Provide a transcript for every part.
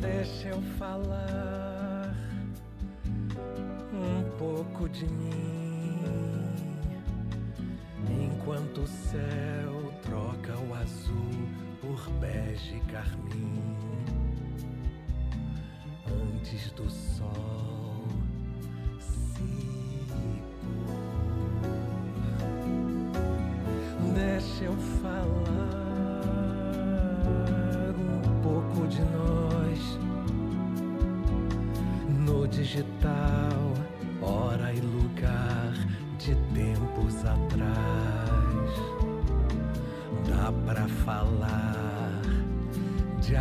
Deixa eu falar um pouco de mim. Enquanto o céu troca o azul por bege carmim. Antes do sol se pôr. Deixa eu falar um pouco de nós no digital, hora e lugar de tempos atrás. Dá pra falar de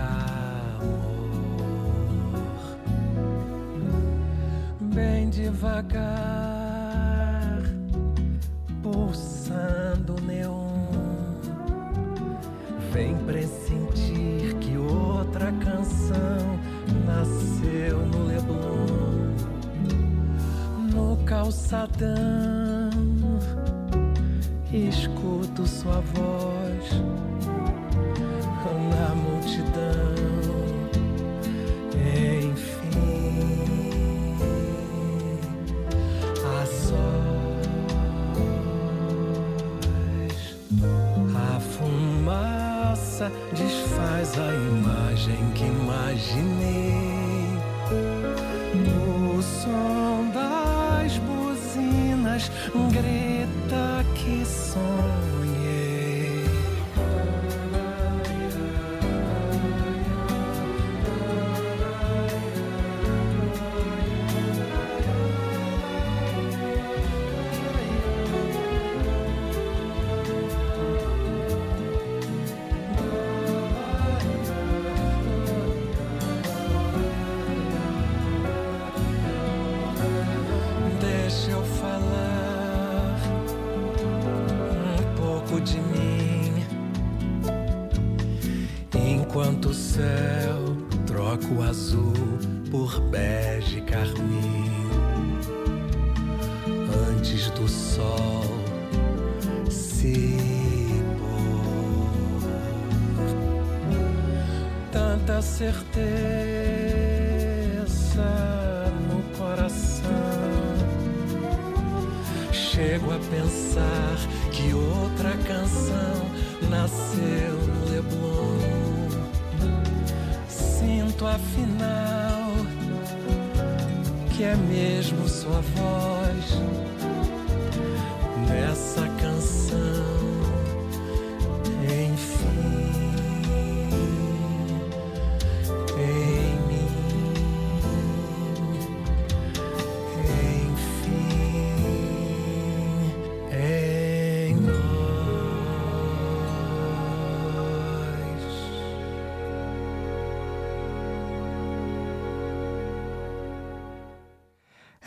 Greta que sonho.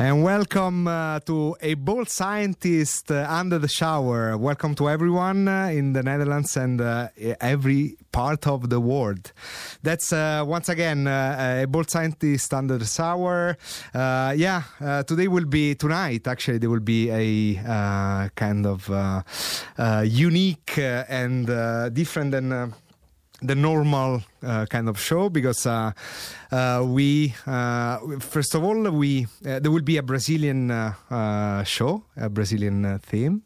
And welcome uh, to a bold scientist uh, under the shower. Welcome to everyone uh, in the Netherlands and uh, every part of the world. That's uh, once again uh, a bold scientist under the shower. Yeah, today will be tonight. Actually, there will be a kind of unique and different than. The normal uh, kind of show because uh, uh, we uh, first of all we uh, there will be a Brazilian uh, show, a Brazilian theme,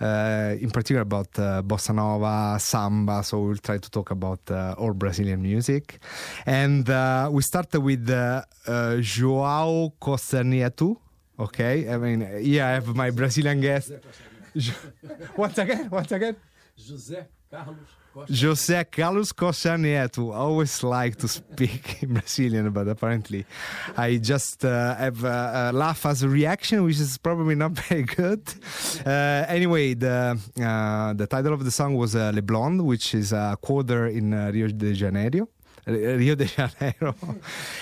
in particular about bossa nova, samba. So we'll try to talk about all Brazilian music, and we start with João Costa Neto. Okay, I mean, yeah, I have my Brazilian guest. Once again, once again. José Carlos. José Carlos Costa Neto. Always like to speak in Brazilian, but apparently I just uh, have a, a laugh as a reaction, which is probably not very good. Uh, anyway, the uh, the title of the song was uh, Leblon, which is a quarter in uh, Rio de Janeiro. Rio de Janeiro,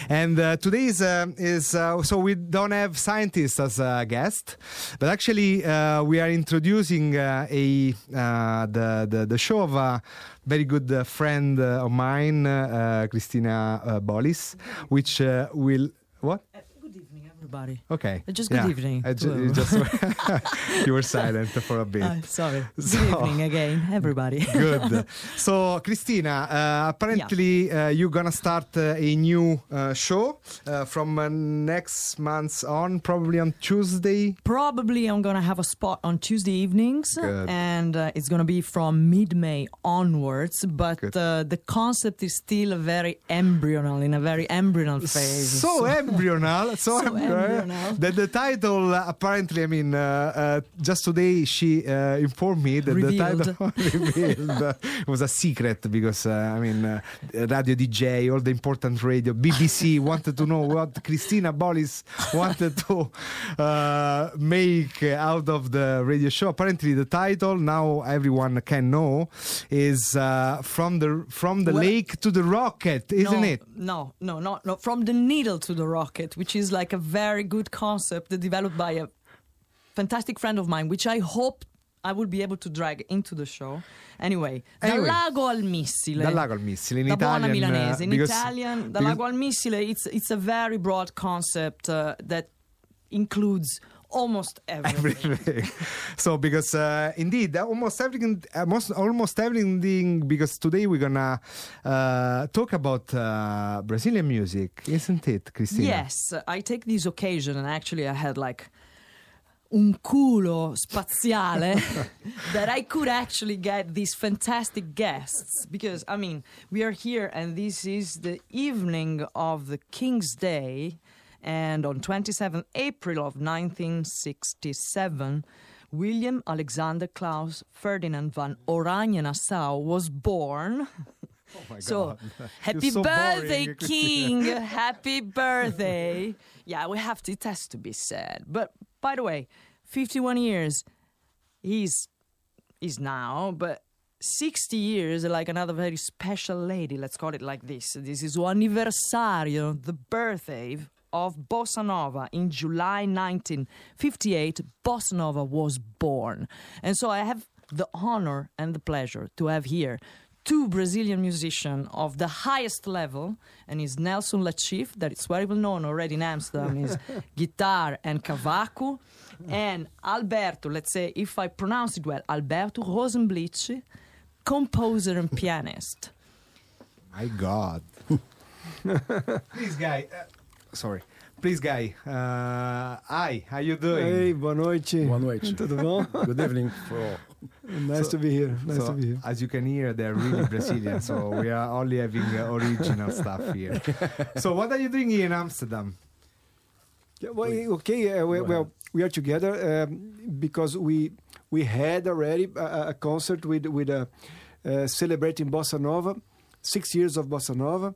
and uh, today is uh, is uh, so we don't have scientists as a guest, but actually uh, we are introducing uh, a uh, the, the the show of a very good friend of mine, Christina Bollis, which will what everybody. Okay. Uh, just good yeah. evening. I ju- you, just, you were silent for a bit. Uh, sorry. Good So- evening again, everybody. Good. So, Christina, uh, apparently uh, you're gonna start uh, a new uh, show uh, from uh, next month on, probably on Tuesday. Probably I'm gonna have a spot on Tuesday evenings, Good. and uh, it's gonna be from mid-May onwards. But uh, the concept is still very embryonal, in a very embryonal phase. So embryonal, so, So embryonal. Embryonal. That the title, apparently, I mean, uh, uh, just today she uh, informed me that Revealed. the title revealed uh, was a secret because, uh, I mean, uh, radio DJ, all the important radio, BBC wanted to know what Christina Bollis wanted to uh, make out of the radio show. Apparently, the title now everyone can know is uh, from the from the Well- lake to the rocket, isn't no, it? No, no, no, no. From the needle to the rocket, which is like a very good concept developed by a fantastic friend of mine, which I hope I will be able to drag into the show. Anyway, Anyway. dal lago al missile. Dal lago al missile in da buona Italian. uh, milanese. In because- Italian, dal lago al missile, it's, it's a very broad concept uh, that includes almost everything. everything. so because uh, indeed uh, almost everything, almost almost everything. Because today we're gonna uh, talk about uh, Brazilian music, isn't it, Christina? Yes, I take this occasion, and actually, I had like un culo spaziale that I could actually get these fantastic guests because I mean we are here and this is the evening of the King's Day and on 27 April of 1967 William Alexander Claus Ferdinand van Oranje-Nassau was born Oh my so, God. happy so birthday, boring, King! happy birthday! Yeah, we have to. It has to be said. But by the way, 51 years, he's is now, but 60 years, like another very special lady. Let's call it like this. This is anniversario, the birthday of Bossa Nova in July 1958. Bossa Nova was born, and so I have the honor and the pleasure to have here two Brazilian musicians of the highest level, and is Nelson Latif, that is very well known already in Amsterdam, is guitar and cavaco, and Alberto, let's say, if I pronounce it well, Alberto Rosenblit, composer and pianist. My God. Please, guy. Uh, sorry. Please, guy. Uh, hi. How you doing? Hey, boa noite. Boa noite. Tudo bom? Good evening for all. nice So- to be here. Nice So, to be here. as you can hear, they're really Brazilian, so we are only having uh, original stuff here. so, what are you doing here in Amsterdam? Yeah, well, okay, uh, we, well, ahead. we are together um, because we we had already a, a concert with with a uh, celebrating bossa nova, six years of bossa nova,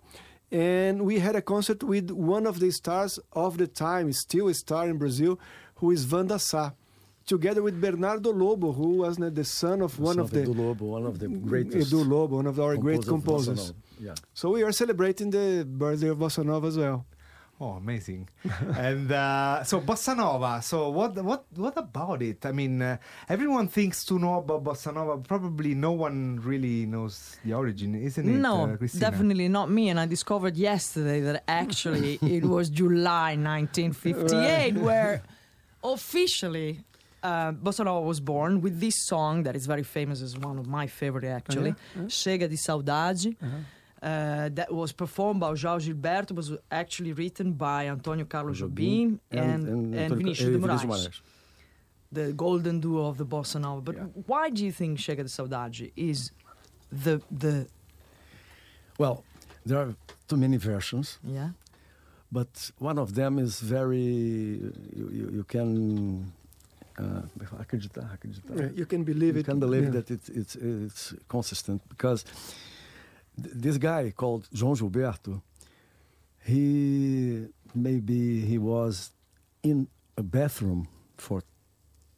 and we had a concert with one of the stars of the time, still a star in Brazil, who is Wanda Sá, together with Bernardo Lobo, who was the son of one Son of the Edu Lobo, one of the greatest Edu Lobo, one of our great composers of bossa composers. nova. Yeah. So we are celebrating the birthday of bossa nova as well. Oh, amazing! and uh, so bossa nova. So what? What? What about it? I mean, uh, everyone thinks to know about bossa nova. Probably no one really knows the origin, isn't it? No, uh, definitely not me. And I discovered yesterday that actually it was July 1958 where officially uh, Bossa Nova was born with this song that is very famous as one of my favorite actually, Chega de Saudade. Uh, that was performed by João Gilberto, was actually written by Antonio Carlos Jobim and, and, Antônio- Vinicius de eh, Moraes, Moraes. the golden duo of the Bossa Nova. But Yeah. why do you think Chega de Saudade is the, the Well, there are too many versions, yeah? but one of them is very. You, you, you can. Uh, acreditar, acreditar. Yeah, you can believe you it. You can believe yeah. that it's, it's, it's consistent because th- this guy called João Gilberto, he maybe he was in a bathroom for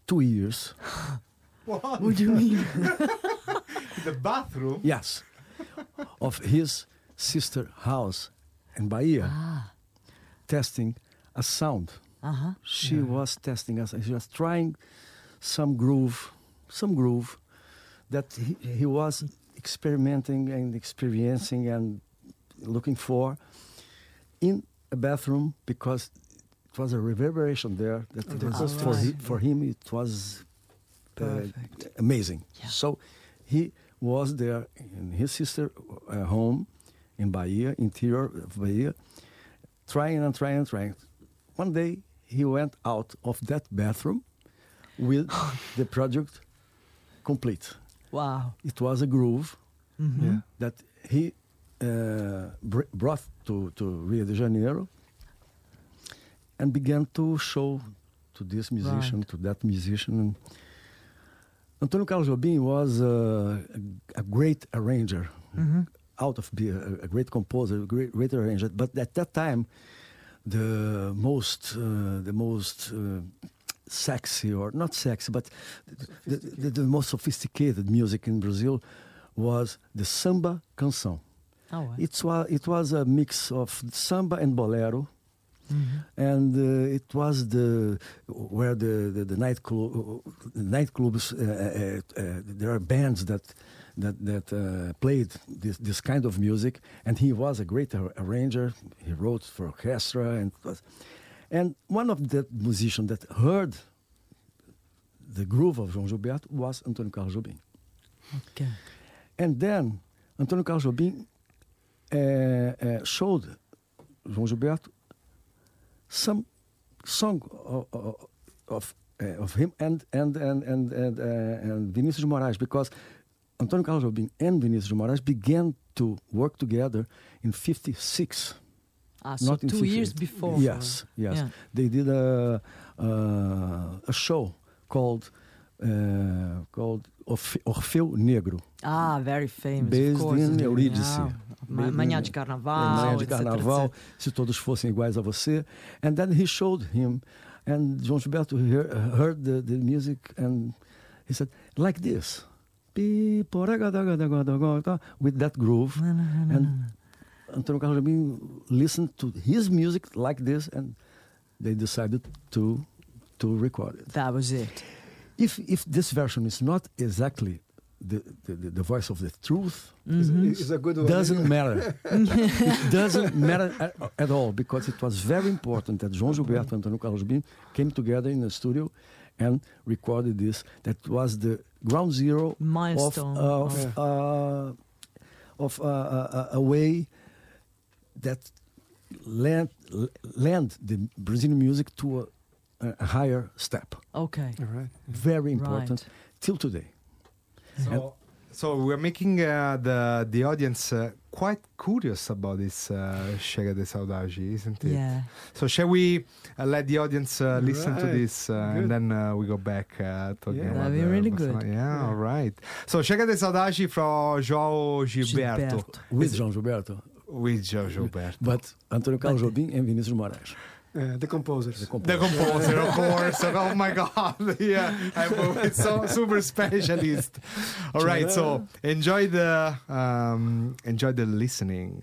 two years. What? What do you mean? the bathroom. Yes, of his sister house in Bahia, ah, testing a sound. uh-huh. She was testing us. She was trying some groove, some groove that he, he was experimenting and experiencing and looking for in a bathroom because it was a reverberation there. That was for, he, for him, it was uh, Perfect. amazing. Yeah. So he was there in his sister uh, home in Bahia, interior of Bahia, trying and trying and trying. One day he went out of that bathroom with the project complete. Wow. It was a groove Mhm. Yeah. that he uh, br- brought to, to Rio de Janeiro and began to show to this musician, Right. to that musician. Antonio Carlos Jobim was uh, a, a great arranger, Mhm. out of being a, a great composer, a great, great arranger. But at that time, the most, uh, the most uh, sexy, or not sexy, but the, the, the most sophisticated music in Brazil was the samba canção. Oh, wow. It was it was a mix of samba and bolero, Mhm. and uh, it was the where the the, the night club nightclubs. Uh, uh, uh, there are bands that that that uh, played this this kind of music, and he was a great ar- arranger. He wrote for orchestra, and and one of the musicians that heard the groove of João Gilberto was Antônio Carlos Jobim. Okay. And then Antônio Carlos Jobim uh, uh, showed João Gilberto some song of of, uh, of him and and and and and, uh, and Vinícius de Moraes because Antônio Carlos Jobim and Vinícius de Moraes began to work together in '56. Ah, so Not two 50. years before. Yes, yes. Yeah. They did a a show called uh, called Orfe- Orfeu Negro. Ah, very famous. Based of course. in Yeah. Eurídice. Based Manhã de Carnaval. Manhã de Carnaval, etc. se todos fossem iguais a você. And then he showed him, and João Gilberto hear, heard the, the music, and he said, like this. With that groove. And na. Antônio Carlos Jobim listened to his music like this, and they decided to to record it. That was it. If if this version is not exactly the the, the, the voice of the truth, It's, Mhm. it's a good one. doesn't matter. it doesn't matter at, at all because it was very important that João Gilberto and Antônio Carlos Jobim came together in the studio and recorded this. That was the ground zero of Milestone. of Yeah. uh, of uh, a, a way that land land the Brazilian music to a, a higher step. okay. All right. Very important Right. till today. So, so we're making uh, the the audience uh, quite curious about this uh, Chega de Saudade, isn't it? Yeah. So shall we uh, let the audience uh, listen to this uh, and then uh, we go back uh, talking Yeah. about That'd be the really good. Nova? Yeah, all right. So Chega de Saudade from João Gilberto, Gilberto. With João Gilberto, with João Gilberto. but Antônio Carlos But- Jobim and Vinícius de Moraes. Uh, the composers. The The composer. composer, of course. oh my God! Yeah, I'm it's so super specialist. All right, so enjoy the um, enjoy the listening.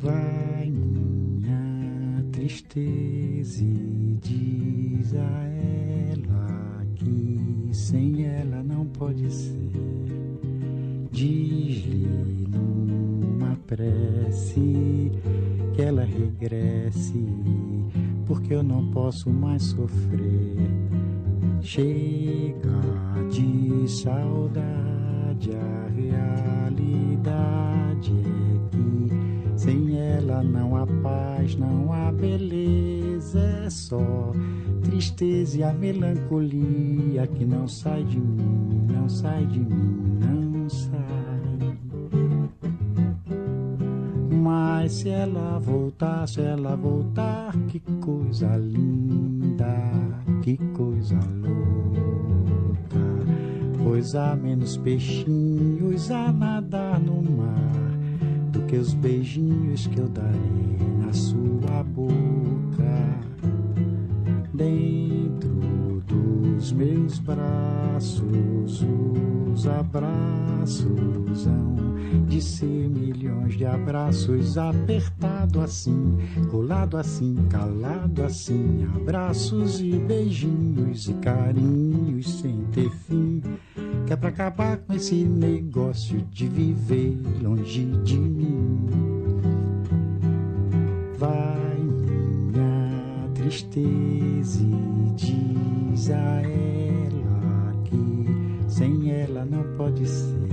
Vai minha tristeza e diz a ela que sem ela não pode ser. Diz-lhe numa prece que ela regresse, porque eu não posso mais sofrer. Chega de saudade, a realidade é que sem ela não há paz, não há beleza, é só tristeza e a melancolia que não sai de mim, não sai de mim, não sai. Mas se ela voltar, se ela voltar, que coisa linda, que coisa louca. Pois há menos peixinhos a nadar no mar do que os beijinhos que eu darei na sua boca. Dentro dos meus braços, os abraços hão de ser milhões de abraços apertado assim, colado assim, calado assim, abraços e beijinhos e carinhos sem ter fim. é pra acabar com esse negócio de viver longe de mim. Vai tristeza e diz a ela que sem ela não pode ser.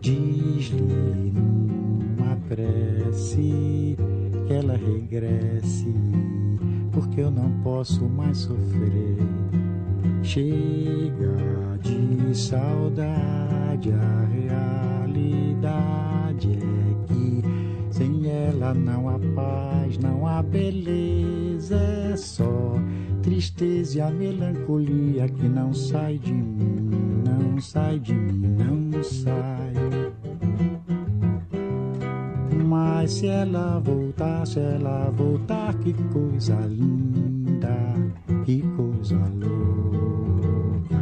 Diz-lhe numa prece que ela regresse, porque eu não posso mais sofrer. Chega de saudade, a realidade é ela não há paz, não há beleza, é só tristeza e a melancolia que não sai de mim, não sai de mim, não sai. Mas se ela voltar, se ela voltar, que coisa linda, que coisa louca.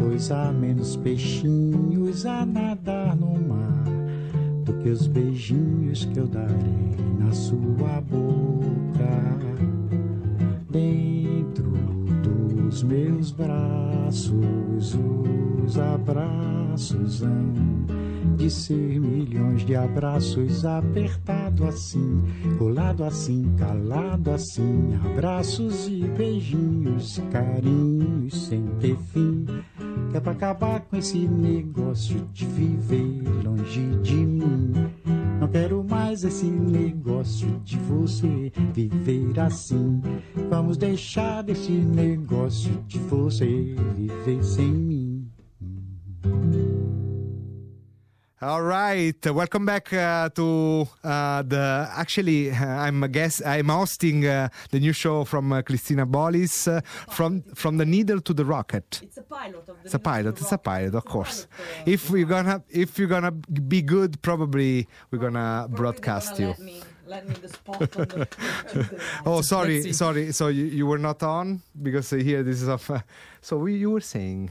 Pois há menos peixinhos a nadar no mar que os beijinhos que eu darei na sua boca. Dentro dos meus braços, os abraços hão de ser milhões de abraços apertado assim, colado assim, calado assim, abraços e beijinhos, carinhos sem ter fim. É pra acabar com esse negócio de viver longe de mim. Não quero mais esse negócio de você viver assim. Vamos deixar desse negócio de você viver sem mim. All right, welcome back uh, to uh, the. Actually, uh, I'm a guest. I'm hosting uh, the new show from uh, Christina Bollis, uh, from from the needle to the rocket. It's a pilot of the It's a pilot. It's a pilot, of course. If we're gonna if you're gonna be good, probably we're gonna broadcast you. Let me, let me the spot on the Oh, sorry, sorry. So you, you were not on because here this is of. Uh, so we, you were saying.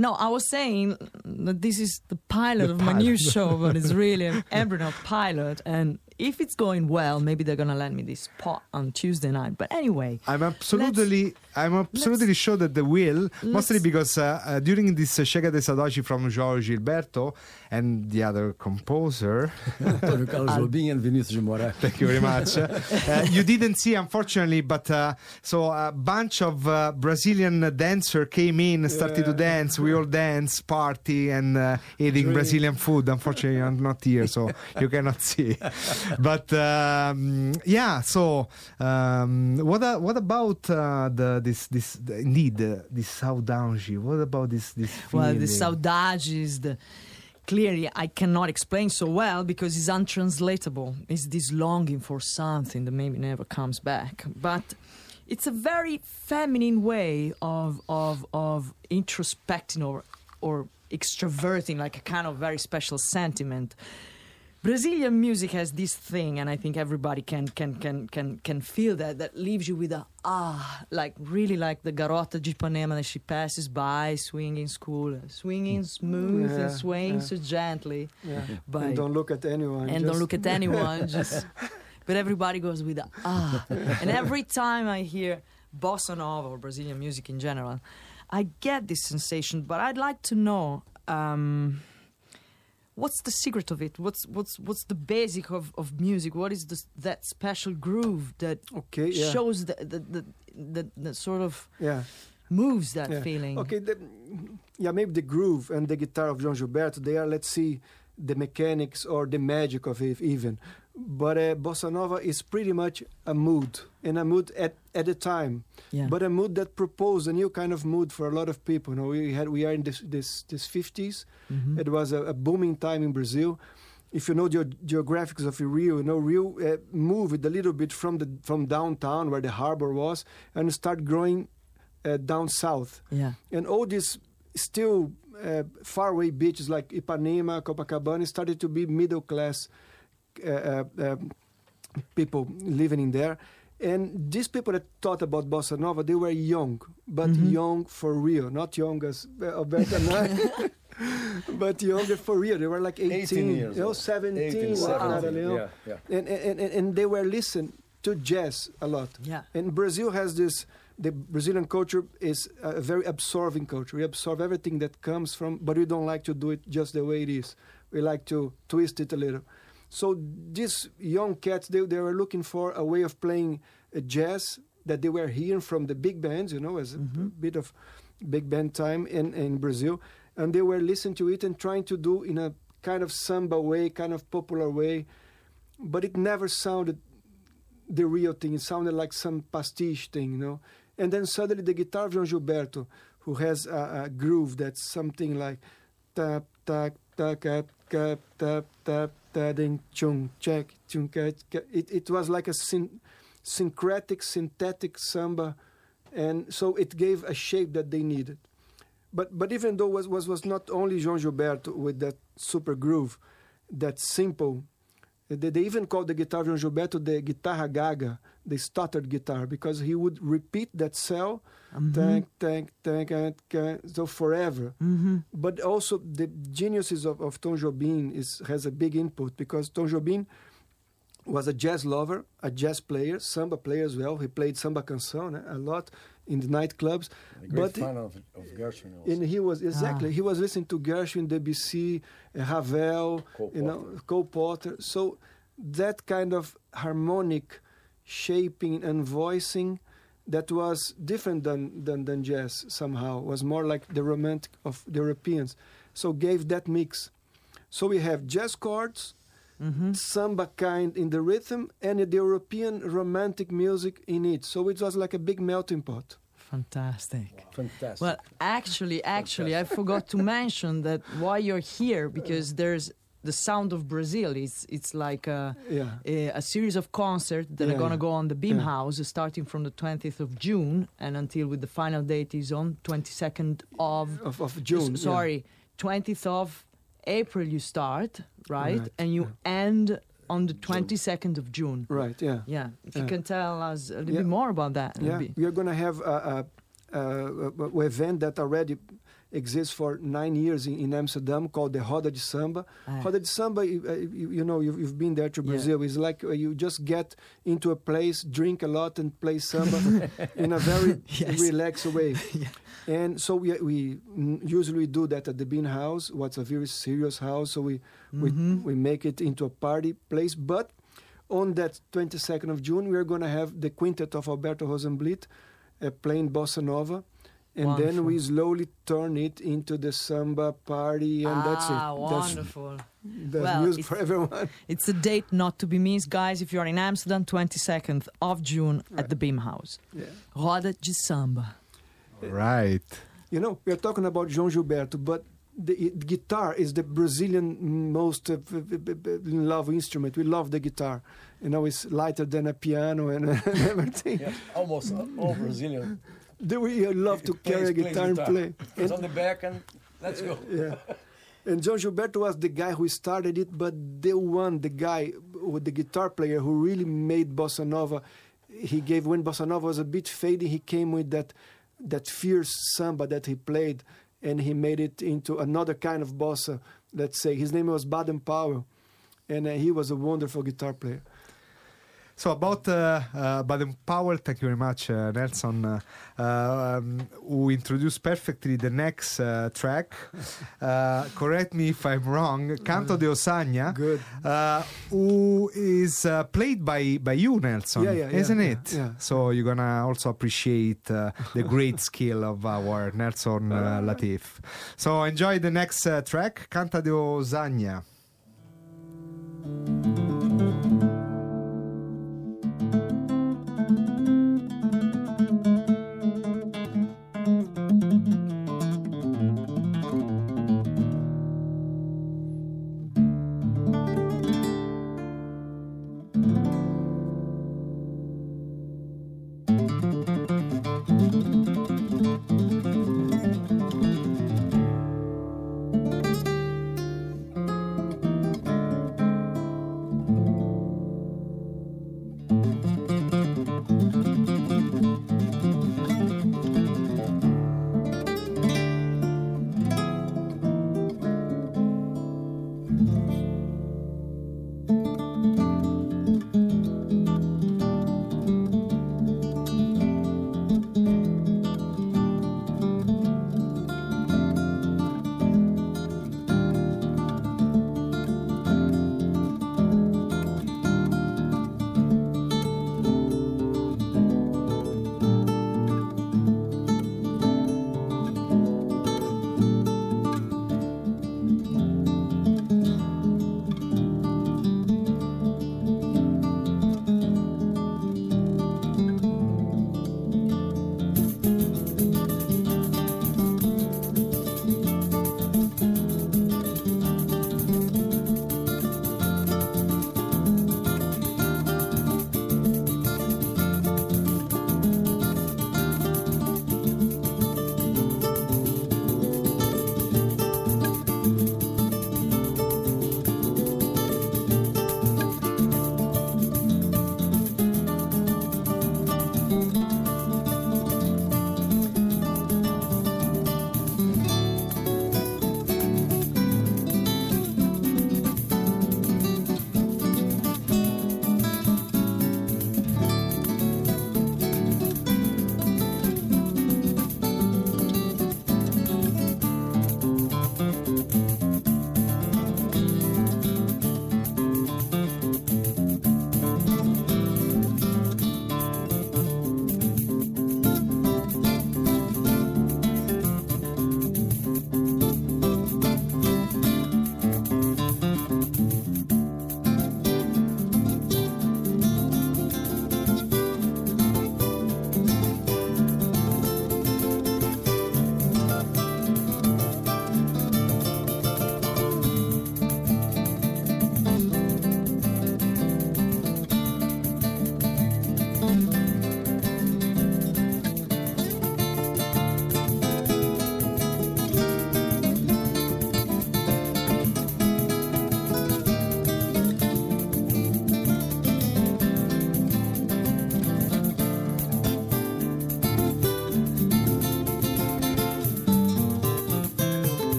No, I was saying that this is the pilot The of my new show, but it's really an embryo pilot. And if it's going well, maybe they're gonna lend me this pot on Tuesday night. But anyway, I'm absolutely, I'm absolutely sure that they will. Mostly because uh, uh, during this uh, Chega de Saudade from João Gilberto and the other composer, Antônio Carlos Lobinho and Vinícius de Moraes. thank you very much. uh, you didn't see, unfortunately, but uh, so a bunch of uh, Brazilian dancer came in, started to dance. We all dance, party, and uh, eating Brazilian food. Unfortunately, I'm not here, so you cannot see. But um, yeah, so um, what a, what about uh, the this this the, indeed uh, this saudade? What about this this well, the feeling? saudades, the clearly I cannot explain so well because it's untranslatable. It's this longing for something that maybe never comes back. But it's a very feminine way of of of introspecting or or extroverting like a kind of very special sentiment. Brazilian music has this thing, and I think everybody can can can can can feel that that leaves you with a ah, like really like the garota de Ipanema that she passes by, swinging school, swinging smooth Yeah, and swaying yeah. so gently, Yeah. by And don't look at anyone. and just- don't look at anyone. just, but everybody goes with a ah, and every time I hear bossa nova or Brazilian music in general, I get this sensation. But I'd like to know. Um, What's the secret of it? What's what's what's the basic of, of music? What is this, that special groove that Okay, yeah. shows the the, the the the sort of yeah. moves that Yeah. feeling? Okay, the, yeah, maybe the groove and the guitar of João Gilberto, they are, let's see, the mechanics or the magic of it even. But uh, bossa nova is pretty much a mood, and a mood at, at a time, Yeah. but a mood that proposed a new kind of mood for a lot of people. You know, we had we are in this this this 50s. Mhm. It was a, a booming time in Brazil. If you know the geographics of Rio, you know Rio uh, moved a little bit from the from downtown where the harbor was, and start growing uh, down south yeah. and all these still uh, faraway beaches like Ipanema, Copacabana started to be middle class people living in there. And these people that thought about bossa nova, they were young, but Mhm. young for real, not young as uh, Alberto and I, but younger for real. They were like 18, 18 years you know, 17, 18, 17, you know. yeah, yeah. And, and, and, and they were listening to jazz a lot. Yeah. And Brazil has this the Brazilian culture is a very absorbing culture. We absorb everything that comes from, but we don't like to do it just the way it is. We like to twist it a little. So these young cats, they, they were looking for a way of playing uh, jazz that they were hearing from the big bands, you know, as a bit of big band time in, in Brazil. And they were listening to it and trying to do in a kind of samba way, kind of popular way. But it never sounded the real thing. It sounded like some pastiche thing, you know. And then suddenly the guitar of João Gilberto, who has a, a groove that's something like tap tap tap tap tap tap tap ding chung check chung. It it was like a syn- syncretic synthetic samba, and so it gave a shape that they needed. But but even though was was was not only Jean Gilberto with that super groove, that simple they, they even called the guitar of João Gilberto the guitarra gaga, the stuttered guitar, because he would repeat that cell, mm-hmm. tank, tank, tank, tank, tank, so forever. Mm-hmm. But also the geniuses of, of Tom Jobim is, has a big input because Tom Jobim was a jazz lover, a jazz player, samba player as well. He played samba canção eh, a lot in the nightclubs. A great But fan of, of Gershwin also. and he was exactly he was listening to Gershwin, Debussy, uh, Ravel, Cole you know, Cole Porter. So that kind of harmonic shaping and voicing that was different than, than than jazz somehow was more like the romantic of the Europeans. So gave that mix. So we have jazz chords, Mm-hmm. samba kind in the rhythm, and the European romantic music in it. So it was like a big melting pot. Fantastic. Fantastic. Well, actually, actually, I forgot to mention that why you're here because there's the sound of Brazil. It's it's like a, Yeah. a, a series of concerts that Yeah, are gonna yeah. go on the Beam Yeah. House starting from the 20th of June and until with the final date is on 22nd of Of, of June. S- yeah. Sorry, 20th of April you start, right? Right, And you end on the 22nd of June. Right, yeah. Yeah, if you can tell us a little Yeah. bit more about that. Yeah, be- we are going to have a, a, a, a event that already exists for nine years in, in Amsterdam called the Roda de Samba. Ah. Roda de Samba, you, uh, you, you know, you've, you've been there to Yeah. Brazil. It's like uh, you just get into a place, drink a lot, and play samba in a very Yes. relaxed way. Yeah. And so we, we usually do that at the Bimhuis, what's a very serious house. So we, we, Mhm. we make it into a party place. But on that 22nd of June, we are going to have the quintet of Alberto Rosenblit uh, playing bossa nova. And then we slowly turn it into the samba party, and that's it. ah, That's, wonderful. that's Well, music it's- for everyone. It's a date not to be missed, guys. If you're in Amsterdam, 22nd of June at the Bimhuis. Yeah. Roda de Samba. Right. You know, we are talking about João Gilberto, but the, i- guitar is the Brazilian most uh, love instrument. We love the guitar. You know, it's lighter than a piano and, and everything. yeah, almost all Brazilian. Then we love to Plays- carry a guitar and play. It's on the back and let's go. yeah. And João Gilberto was the guy who started it, but the one, the guy with the guitar player who really made bossa nova. He gave when bossa nova was a bit fading. He came with that that fierce samba that he played, and he made it into another kind of bossa. Let's say his name was Baden Powell, and uh, he was a wonderful guitar player. So about uh, uh, Baden Powell, thank you very much, uh, Nelson, uh, um, who introduced perfectly the next uh, track. Uh, correct me if I'm wrong. Canto de Ossanha, Good. uh, who is uh, played by by you, Nelson, Yeah, yeah, isn't yeah, it? yeah. So you're gonna also appreciate the great skill of our Nelson Latif. So enjoy the next uh, track, Canta de Ossanha.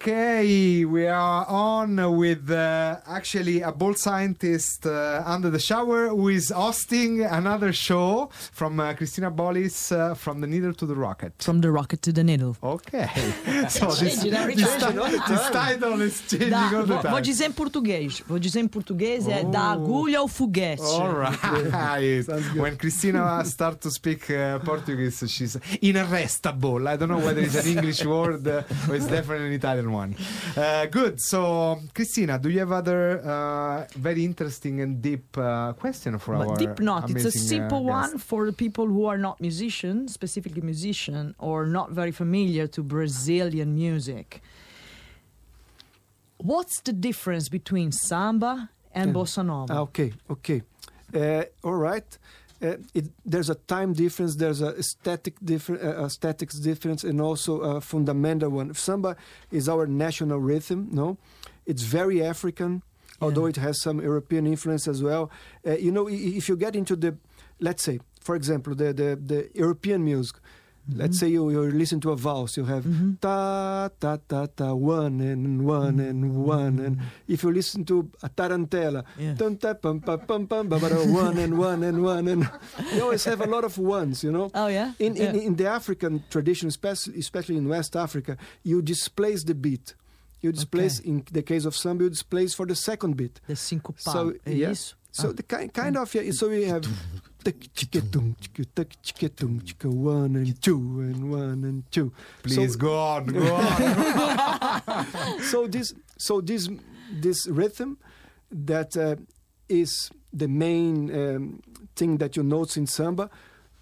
Okay, we are actually a bold scientist uh, under the shower who is hosting another show from uh, Christina Bollis uh, from the needle to the rocket. From the rocket to the needle. Okay, so this, this, this title is changing Da- all the vou, time. vou dizer em português. Vou dizer em português é Oh. da agulha ao foguete. All right. When Christina starts to speak uh, Portuguese, she's inarrestable. I don't know whether it's an English word uh, or it's definitely an Italian one. Uh, good. So, Christina, do you have other uh, very interesting and deep uh, question for our But deep not. It's a uh, simple one for the people who are not musicians, specifically musician, or not very familiar to Brazilian music. What's the difference between samba and Yeah. bossa nova? Ah, okay, okay. Uh, all right. Uh, it, there's a time difference, there's a static difference, uh, statics difference, and also a fundamental one. Samba is our national rhythm. No, it's very African, although it has some European influence as well. Uh, you know, if you get into the, let's say, for example, the the, the European music. Mm-hmm. Let's say you, you listen to a valse, you have mm-hmm. ta ta ta ta one and one and mm-hmm. one and if you listen to a tarantella, Yeah. Dun, ta, pum, pa, pum, pum, ba, ba, da, one and one and one and you always have a lot of ones, you know. Oh yeah. In, in, Yeah. in the African tradition, especially, especially in West Africa, you displace the beat. You displace, in the case of samba, you displace for the second beat. The sincopado. So, é yeah. isso? So the kind, kind of, yeah, so we have tuk, chicka, tum, chicka, tuk, chicka, one and two and one and two. Please So- go on, go on. so this so this this rhythm that uh, is the main um, thing that you notice in samba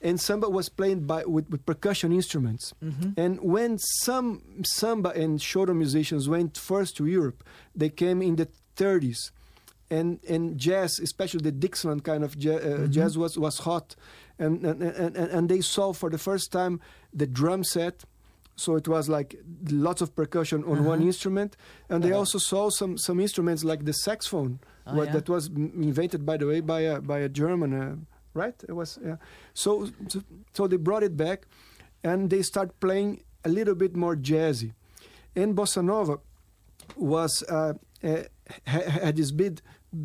and samba was played by with, with percussion instruments. And when some samba and choro musicians went first to europe they came in the 30s and and jazz especially the dixieland kind of ja- uh, jazz was was hot. And and, and and they saw for the first time the drum set. So it was like lots of percussion on one instrument, and they also saw some some instruments like the saxophone, Oh, what, yeah? that was invented by the way by a by a German, uh, right? It was yeah. So, so so they brought it back, and they start playing a little bit more jazzy, and bossa nova was uh, uh, had this big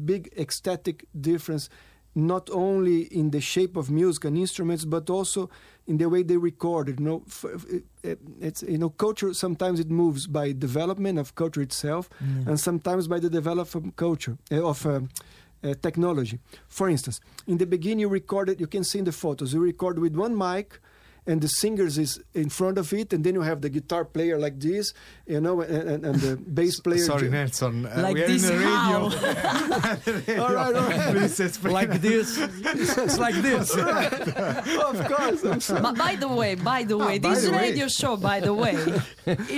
big ecstatic difference not only in the shape of music and instruments but also in the way they recorded you know it's you know culture sometimes it moves by development of culture itself and sometimes by the development of culture uh, of um, uh, technology. For instance in the beginning you recorded you can see in the photos you record with one mic and the singers is in front of it, and then you have the guitar player like this, you know, and, and, and the bass player. Sorry, Nelson. Uh, Like we are this in the how? radio. All right, all right. Please explain. Like this. it's like this. of course, I'm sorry. But by the way, by the way, Ah, this the way. radio show, by the way,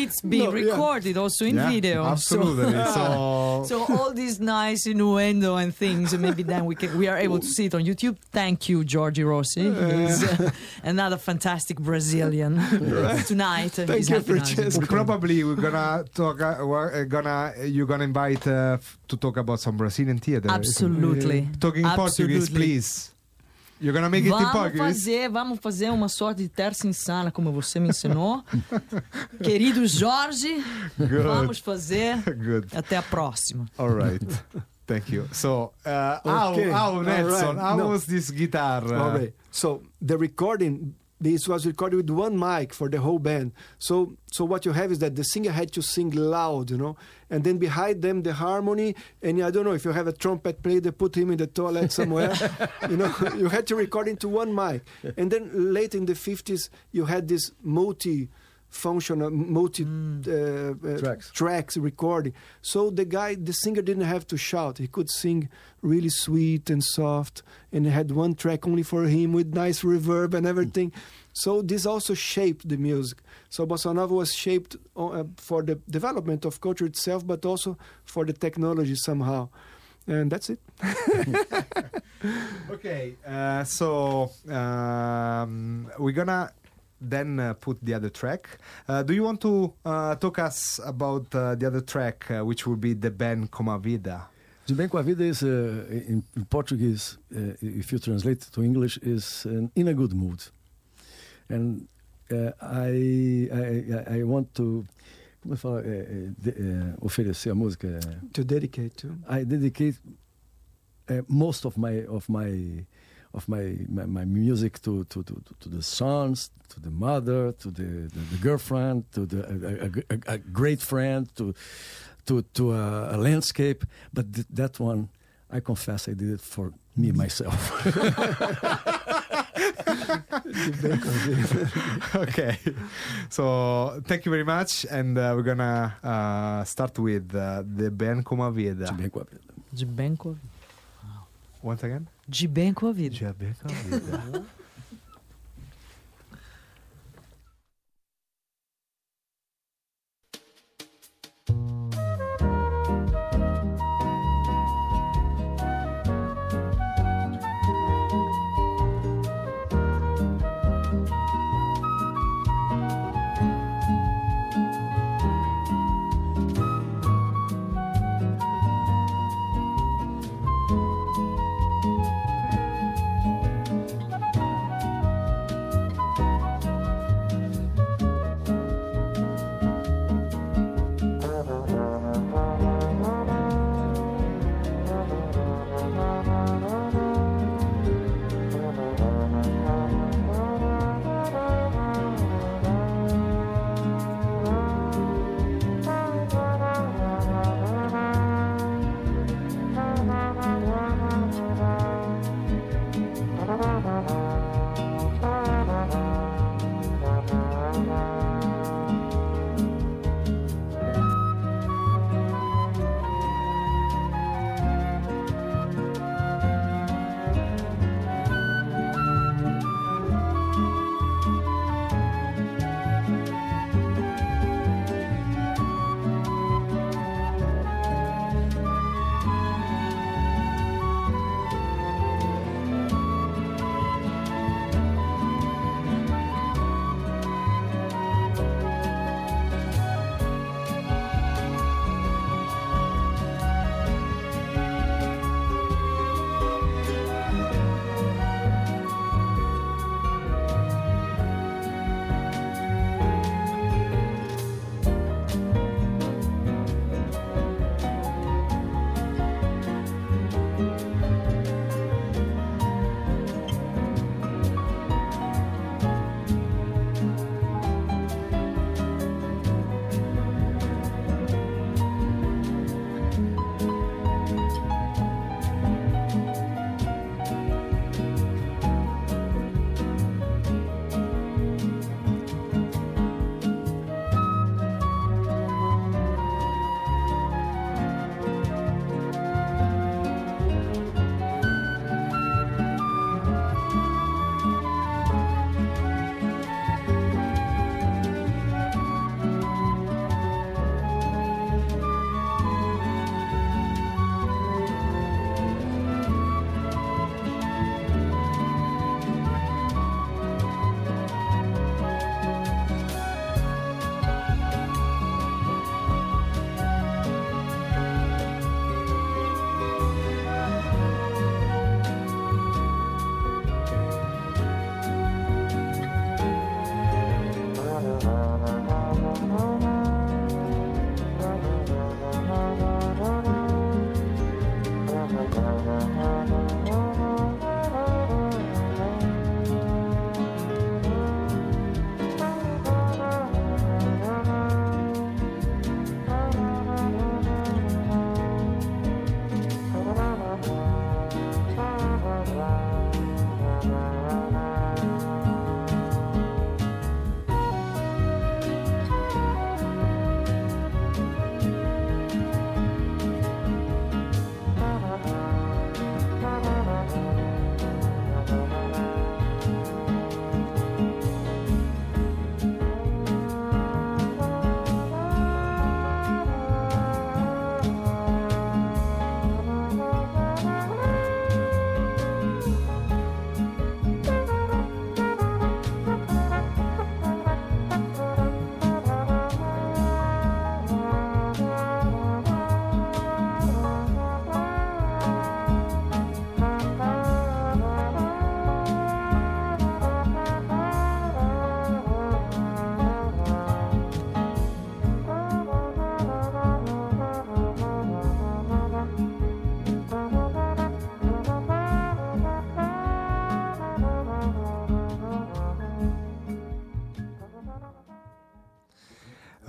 it's being No, yeah. recorded also in Yeah, video. Absolutely. So, So, so all these nice innuendo and things, and maybe then we can we are able to see it on YouTube. Thank you, Giorgi Rossi. He's uh, another fantastic Brazilian tonight. uh, Thank you. Francesco. probably we're gonna talk. Uh, we're gonna you're gonna invite uh, f- to talk about some Brazilian theater. Absolutely. Talking in Portuguese, Absolutely. please. You're gonna make it in Vamos fazer, vamos fazer uma sorte de terça insana, como você me ensinou. Querido Jorge, Good. vamos fazer. Good. Até a próxima. All right. Thank you. So, uh, how, Okay. how All Nelson? right. How No. was this guitar? uh, All right. So the recording, this was recorded with one mic for the whole band. So, so what you have is that the singer had to sing loud, you know, and then behind them the harmony. And I don't know if you have a trumpet player, they put him in the toilet somewhere. you know, you had to record into one mic. And then late in the fifties, you had this multi. Functional multi uh, uh, Tracks. tracks recording. So the guy, the singer didn't have to shout. He could sing really sweet and soft, and had one track only for him with nice reverb and everything. So this also shaped the music. So bossa nova was shaped uh, for the development of culture itself, but also for the technology somehow. And that's it. Okay, uh, so um, we're gonna then uh, put the other track. Uh, do you want to uh, talk us about uh, the other track, uh, which will be De bem com a vida? De bem com a vida is, uh, in, in Portuguese, uh, if you translate to English, is uh, in a good mood. And uh, I, I, I want to como eu falo, é, é, de, é, oferecer a música. é, To dedicate to. I dedicate uh, most of my of my of my my, my music to, to, to, to the sons, to the mother, to the, the, the girlfriend, to the a, a, a, a great friend, to to to a, a landscape. But th- that one, I confess, I did it for me myself. okay. So thank you very much, and uh, we're gonna uh, start with uh, De bem com a vida. De bem com Once again. De bem com a vida. De bem com a vida.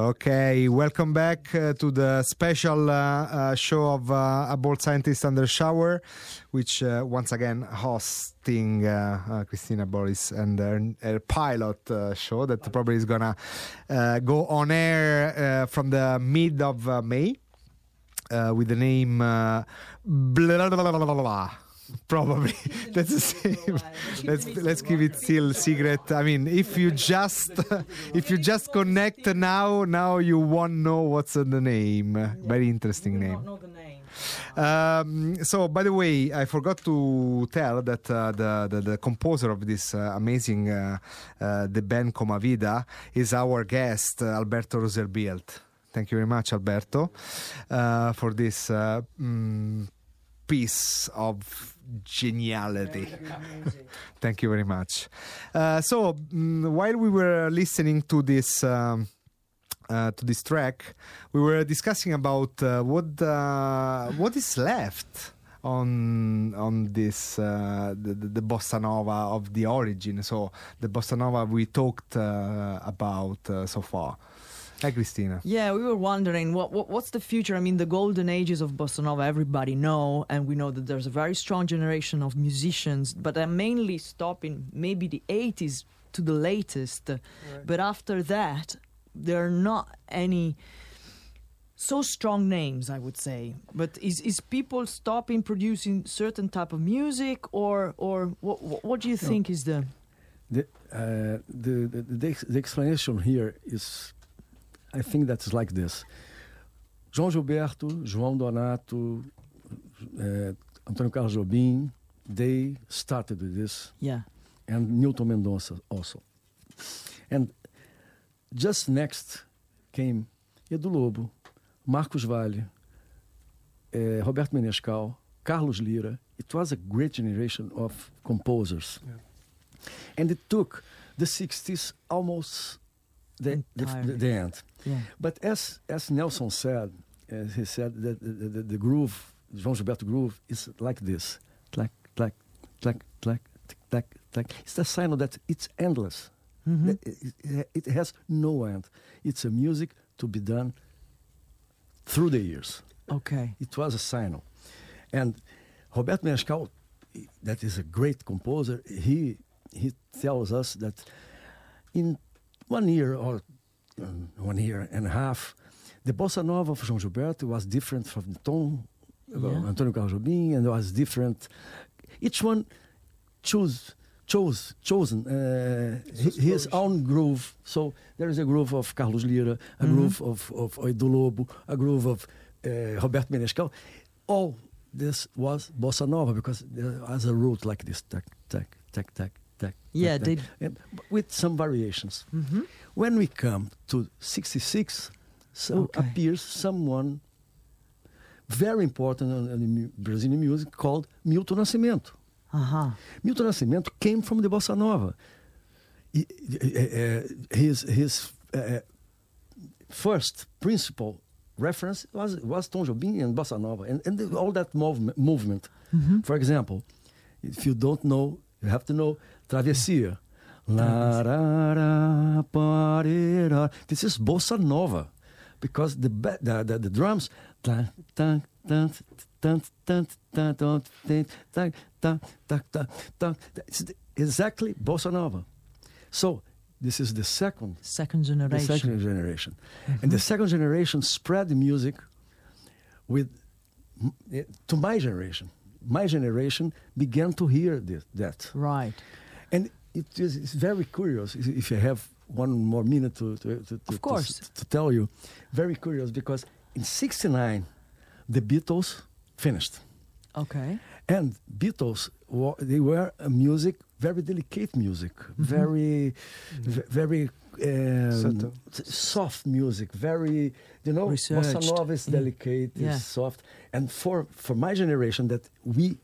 Okay, welcome back uh, to the special uh, uh, show of uh, A Bold Scientist Under Shower, which uh, once again hosting uh, Christina Boris and her, her pilot show that probably is gonna go on air from the mid of May with the name blah, blah, blah. Probably that's the same. let's let's keep it still secret. I mean, if you just if you just connect now, now you won't know what's in the name. Very interesting name. Know the name. Um, so, by the way, I forgot to tell that uh, the, the the composer of this uh, amazing uh, uh, De bem com a vida is our guest uh, Alberto Rosenblit. Thank you very much, Alberto, uh, for this uh, mm, piece of geniality. Thank you very much. Uh, so, mm, while we were listening to this. Um, uh, to this track, we were discussing about uh, what uh, what is left on on this uh, the, the, the bossa nova of the origin. So the bossa nova we talked uh, about uh, so far. Hi. Yeah, we were wondering what, what what's the future. I mean, the golden ages of bossa nova, everybody know, and we know that there's a very strong generation of musicians, but they're mainly stopping maybe the 80s to the latest. But after that, there are not any so strong names, I would say. But is is people stopping producing certain type of music, or or what what, what do you think is the The, uh, the, the, the, the explanation here is, I think that's like this. João Gilberto, João Donato, uh, Antônio Carlos Jobim, they started with this, yeah and Newton Mendonça also. And just next came Edu Lobo, Marcos Valle, eh, Roberto Menescal, Carlos Lira. It was a great generation of composers. And it took the 60s almost the, the, the, the end. Yeah But as, as Nelson said, as he said that the, the, the, groove, João Gilberto groove, is like this. Clack, clack, clack, clack, clack, clack. It's the sign that it's endless. Mhm. It, it- it has no end. It's a music to be done through the years. okay It was a sign. And Roberto Menescal, that is a great composer, he, he tells us that in one year or um, one year and a half, the bossa nova of João Gilberto was different from the tone of Yeah. Antonio Carlos Jobim, and was different. Each one chose chose chosen uh, hi- his own groove. So there is a groove of Carlos Lyra, a groove of of Edu Lobo, a groove of uh, Roberto Menescal. All this was bossa nova because there was a root like this, tac tac tac tac. Yeah, they- and with some variations. hmm When we come to 66, so Okay. appears someone very important in, Brazilian music called Milton Nascimento. uh-huh Milton Nascimento came from the bossa nova. He- uh, uh, his his uh, first principal reference was was Tom Jobim and bossa nova, and, and the- all that movement. movement. For example, if you don't know, you have to know Travessia. This is bossa nova because the the, the, the drums it's exactly bossa nova. So this is the second second generation. The second generation, mm-hmm. and the second generation spread the music with to my generation. My generation began to hear this, that. Right. And it is it's very curious if- if you have one more minute to, to, to, to- Of course. s- to tell you. Very curious because in 69, the Beatles finished. okay And Beatles, they were a music, very delicate music, very, v- very um, soft music, very, you know, bossa nova is delicate, Yeah. is soft. And for, for my generation, that we,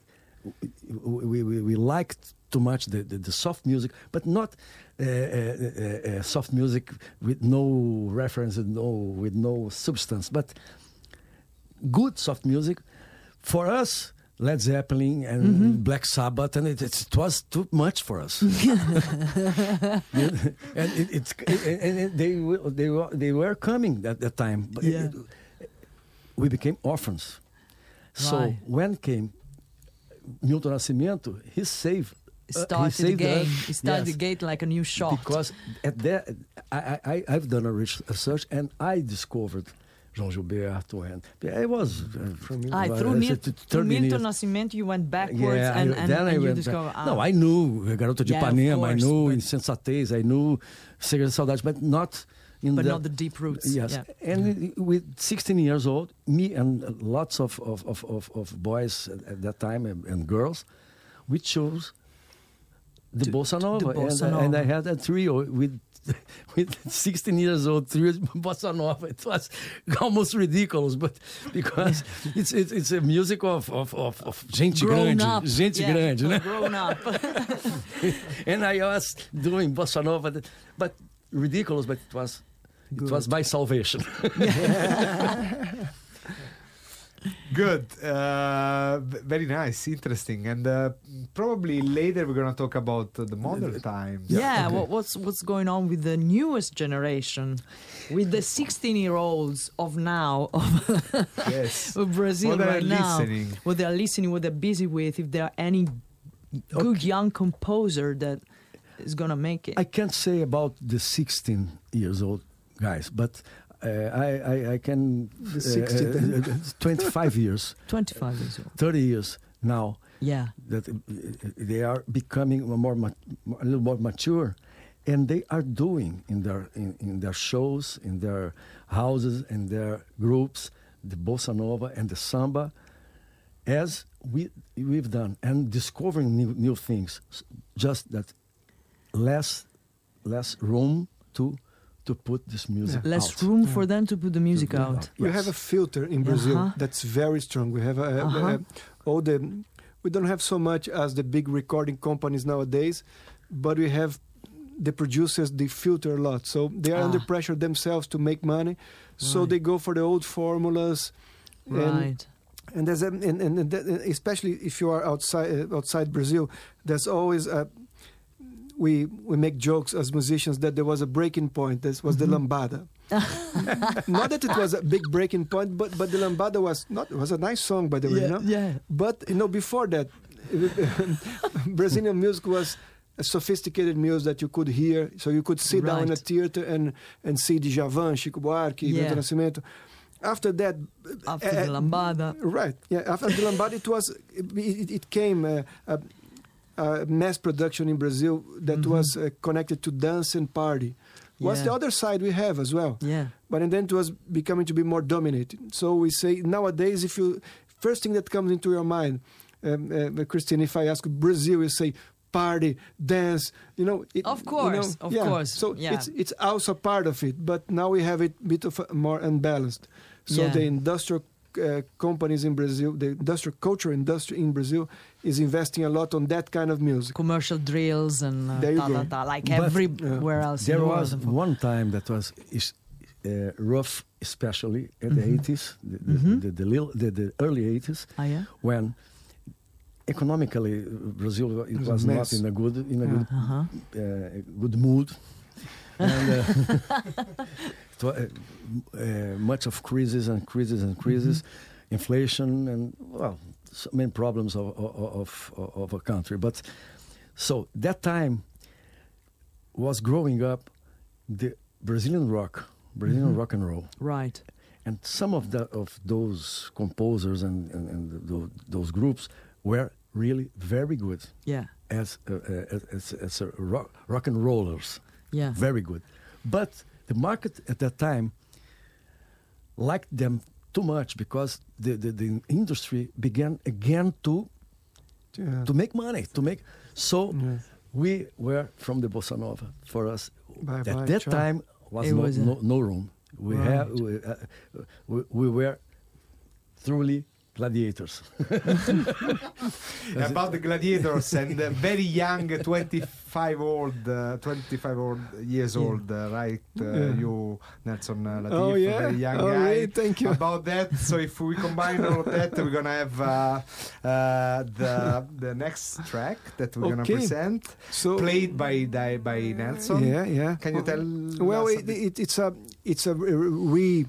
we, we, we liked too much the, the, the soft music, but not uh, uh, uh, uh, soft music with no reference, and no, with no substance, but good soft music. For us, Led Zeppelin and Mm-hmm. Black Sabbath, and it, it, it was too much for us. and it, it's and, and they were- they were they were coming at that time, but Yeah. it- we became orphans. So when came Milton Nascimento, he saved. Uh, he Started the game. us. He started Yes. the gate like a new shot. Because at that, I, I, I- I've done a research and I discovered João Gilberto and I was uh, from Ah, through, Mil- through Milton Nascimento, you went backwards yeah, and, and, then I and you went discovered. ah, No, I knew Garota de Yeah, Ipanema, I knew Insensatez, I knew Chega de Saudade, but not in but the, not the deep roots. Yes, Yeah. and with 16 years old, me and lots of, of, of, of, boys at, at that time and, and girls, we chose the To- bossa to- the nova, bossa and, and I had a trio with with 16 years old trio bossa nova. It was almost ridiculous, but because it's it's, it's a music of of of, of gente Grown grande, up. gente yeah, grande, né? Grown up. and I was doing bossa nova, that- but ridiculous, but it was it was my salvation. Good. Uh, very nice. Interesting. And uh, probably later we're going to talk about uh, the modern times. Yeah, okay. what, what's what's going on with the newest generation, with the 16 year olds of now of, Yes. of Brazil What right now? listening. What they're listening, what they're busy with, if there are any good young composer that is gonna make it. I can't say about the 16 years old guys, but uh, I, I, I can. The uh, 60 uh, uh, 25 years, 25 years old. 30 years now Yeah. that they are becoming more, a little more mature, and they are doing in their in, in their shows, in their houses, in their groups, the bossa nova and the samba, as we we've done, and discovering new new things. Just that less less room to to put this music Less out. room for them to put the music put out. out. We Yes. have a filter in Brazil Uh-huh. that's very strong. We have a, a- Uh-huh. a- all the. We don't have so much as the big recording companies nowadays, but we have the producers. They filter a lot, so they are under Ah. pressure themselves to make money. So they go for the old formulas. And, Right. and there's a, and, and, and especially if you are outside uh, outside Brazil, there's always a. We we make jokes as musicians that there was a breaking point. This was Mm-hmm. the lambada. not that it was a big breaking point, but but the lambada was not. It was a nice song by the way. Yeah, you know? yeah. But you know, before that, Brazilian music was a sophisticated music that you could hear. So you could sit down in a theater and and see Djavan, Chico Buarque, Yeah. Nascimento. After that, After uh, the lambada. Right. Yeah. After the lambada, it was it, it, it came uh, a, a mass production in Brazil that was uh, connected to dance and party. Was Yeah. the other side we have as well. Yeah. But and then it was becoming to be more dominated. So we say nowadays, if you first thing that comes into your mind, um, uh, Christine, if I ask Brazil, you say party, dance. You know, it, Of you know, course, of yeah. course, So yeah. it's it's also part of it, but now we have it a bit of a more unbalanced. So Yeah. the industrial uh, companies in Brazil, the industrial culture industry in Brazil, is investing a lot on that kind of music. Commercial drills and uh, There you ta, ta, go. ta, like But, everywhere else. There was one time that was is, uh, rough, especially in the Mhm. 80s, the, the, Mhm. the, the, the, the early 80s, Ah, yeah? when economically uh, Brazil it was a not in a good in a Yeah. good Uh-huh. uh, good mood. and, uh, it uh, uh, much of crisis and crisis and crisis, inflation and well, so many problems of, of, of, of a country. But so that time was growing up the Brazilian rock, Brazilian rock and roll Right. and some of the of those composers and, and, and those, those groups were really very good Yeah. as uh, uh, as, as a rock, rock and rollers, Yeah. very good. But the market at that time liked them too much because the, the, the industry began again to Yeah. to make money to make so Yeah. we were from the bossa nova for us Bye at bye, that ciao. time was, no, was no, no room we Right. have we, uh, we, we were truly gladiators. about the gladiators and the very young 25 old uh, 25 old years old uh, right uh, Yeah. you nelson uh, Latif, Oh, yeah? very young Oh, guy really? Thank you. about that so if we combine all of that we're gonna have uh, uh, the the next track that we're gonna present So played by by, by nelson Yeah, yeah. can you tell Well, us it, it, it's a it's a re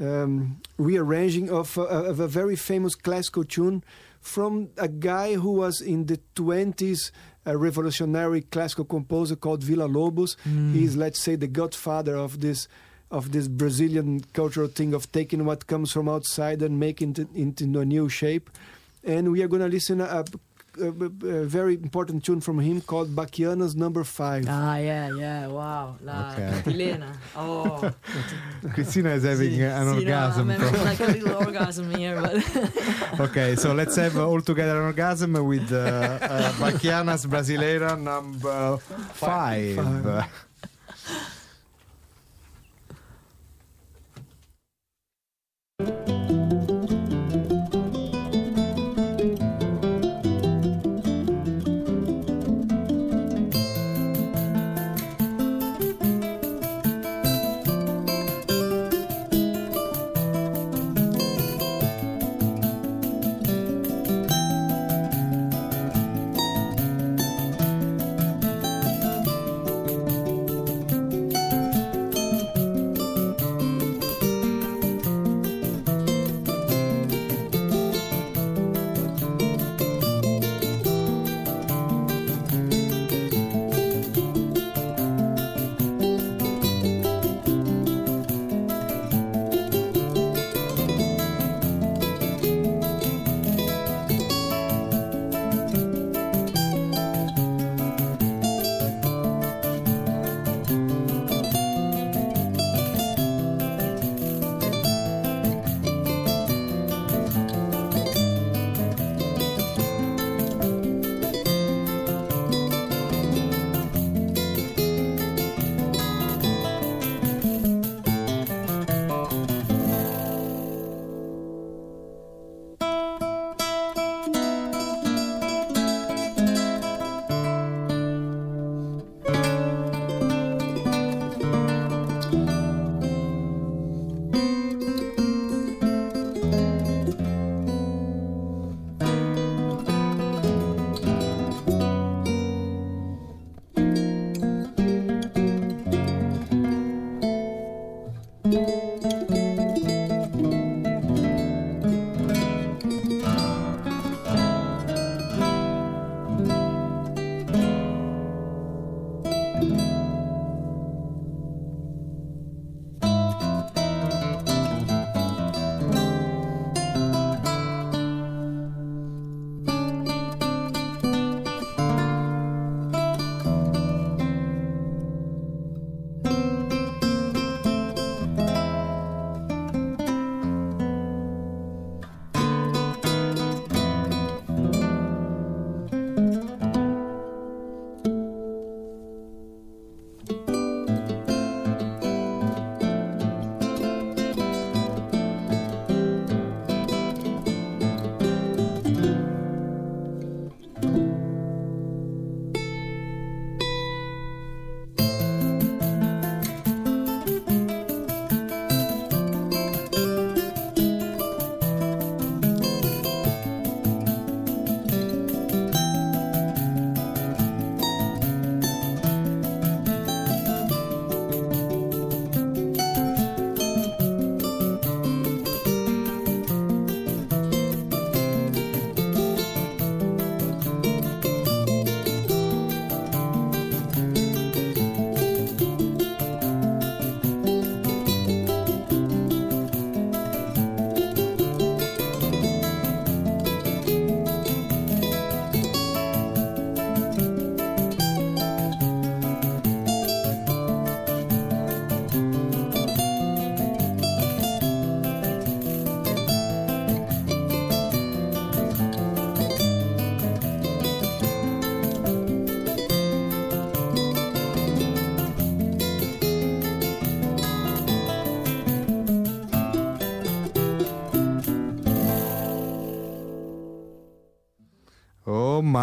um, rearranging of, uh, of a very famous classical tune from a guy who was in the twenties. A revolutionary classical composer called Villa Lobos. He's, let's say, the godfather of this of this Brazilian cultural thing of taking what comes from outside and making it into a new shape. And we are going to listen a, a, a very important tune from him called Bachianas Number Five. Ah, yeah, yeah, wow. La Okay. cantilena. Oh. christina is having Sì, an sì, no, orgasm I'm having like a little orgasm here, but Okay, so let's have uh, all together an orgasm with uh, uh, Bachianas Brasileira number five. Five.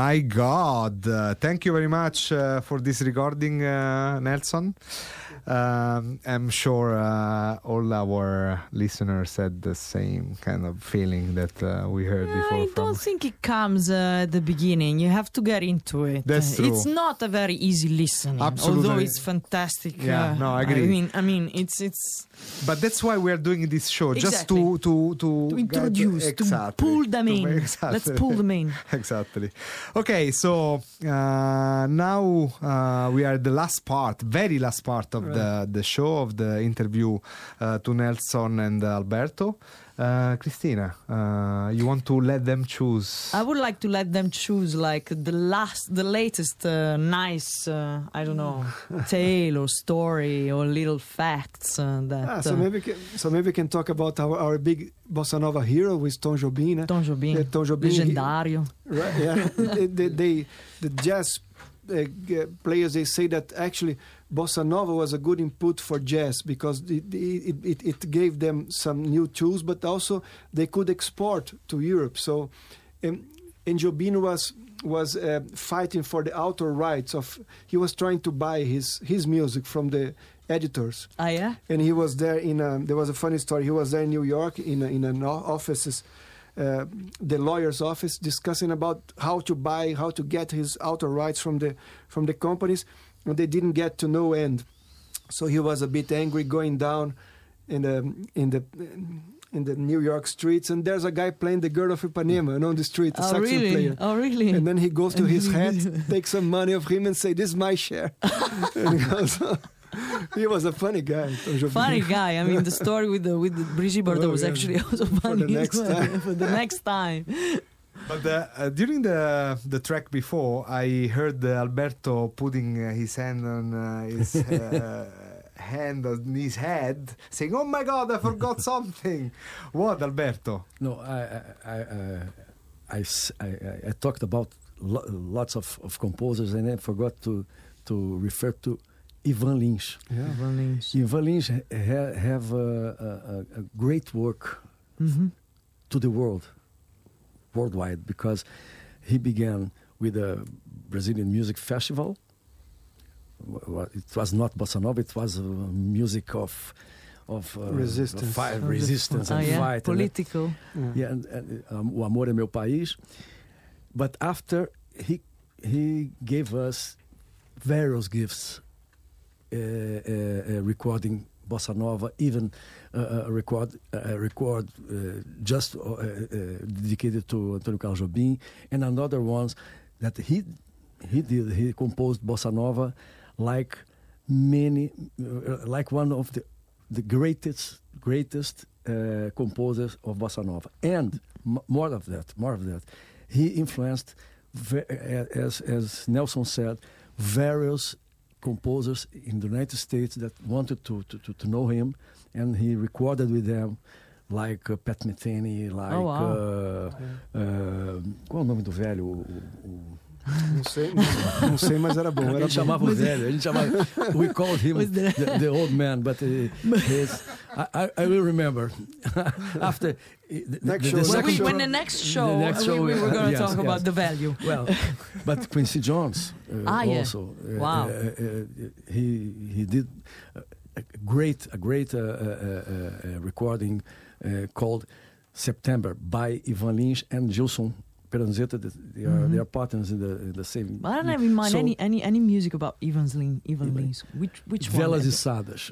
My God! Uh, thank you very much uh, for this recording, uh, Nelson. Um, I'm sure uh, all our listeners had the same kind of feeling that uh, we heard before. I from don't think it comes uh, at the beginning. You have to get into it. That's Uh, It's not a very easy listening, Absolutely. although it's fantastic. Yeah, no, I agree. I mean, I mean, it's it's But that's why we are doing this show, just to Exactly. to to, to get- introduce, exactly, to pull them to- in. exactly. Let's pull them in. exactly. Okay, so uh, now uh, we are the last part, very last part of the the show of the interview uh, to Nelson and Alberto. Uh, Christina, uh, you want to let them choose? I would like to let them choose like the last, the latest uh, nice, uh, I don't know, tale or story or little facts uh, that Ah, so uh, maybe we can, so maybe we can talk about our, our big bossa nova hero with Tom Jobim. eh? Tom Jobim, Yeah, Tom Jobim, he- legendário. Right, yeah. they, they, they, the jazz uh, players they say that actually bossa nova was a good input for jazz because it, it, it, it gave them some new tools, but also they could export to Europe. So, um, was was uh, fighting for the author rights of. He was trying to buy his his music from the editors Ah, yeah? and he was there in a, there was a funny story he was there in new york in a, in an offices uh, the lawyer's office discussing about how to buy how to get his author rights from the from the companies and they didn't get to no end so he was a bit angry going down in the in the in the New York streets, and there's a guy playing the Girl of Ipanema and on the street, a Oh, saxophone really? player. Oh, really? And then he goes to his hat, takes some money of him, and say, "This is my share." and he, goes, he was a funny guy. Funny guy. I mean, the story with the with the Brigitte Bardot Oh, was yeah. actually also funny. as next time. for the next time. But uh, uh, during the the track before, I heard uh, Alberto putting uh, his hand on uh, his uh, hand on his head, saying, "Oh my God, I forgot something." What, Alberto? No, I I I, uh, I, s- I- I- I talked about lo- lots of, of composers and I forgot to to refer to Ivan Lins. Yeah. Ivan Lins ha- ha- have a, a, a great work hmm to the world, worldwide, because he began with a Brazilian music festival. Wh- wh- It was not bossa nova; it was uh, music of of uh, Resistance. fight, resistance Oh, and yeah? fight. and Political. Yeah. yeah, and, and, um, O Amor é Meu País. But after he he gave us various gifts, uh, uh, uh, recording bossa nova, even uh, a record a record uh, just uh, uh, dedicated to Antonio Carlos Jobim, and another ones that he he did. He composed bossa nova like many, uh, like one of the the greatest greatest uh, composers of bossa nova, and more of that, more of that, he influenced, uh, as as Nelson said, various composers in the United States that wanted to to, to, to know him, and he recorded with them. Like uh, Pat Metheny, like. Oh, wow. uh, uh, qual é o nome do velho? O- o- o- Não sei, não sei, mas era bom. a Era gente bom. chamava o velho, a gente chamava. We called him the- the, the old man, but uh, his, I, I, will remember after the, Next the, show, the When, next we, second. when the next show, next we- show, we, were uh, going to yes, talk yes. about the value. Well, but Quincy Jones uh, Ah, yeah. also. uh, Wow. uh, uh, he he did a a great a great uh, uh, uh, uh, recording uh, called September by Ivan Lins and Gilson Peranzetta. They are they are partners in the in the same. But I don't have in mind So- any, any any music about Ivan's Lin, Ivan Ivan- Lins. Which which Velas one? içadas.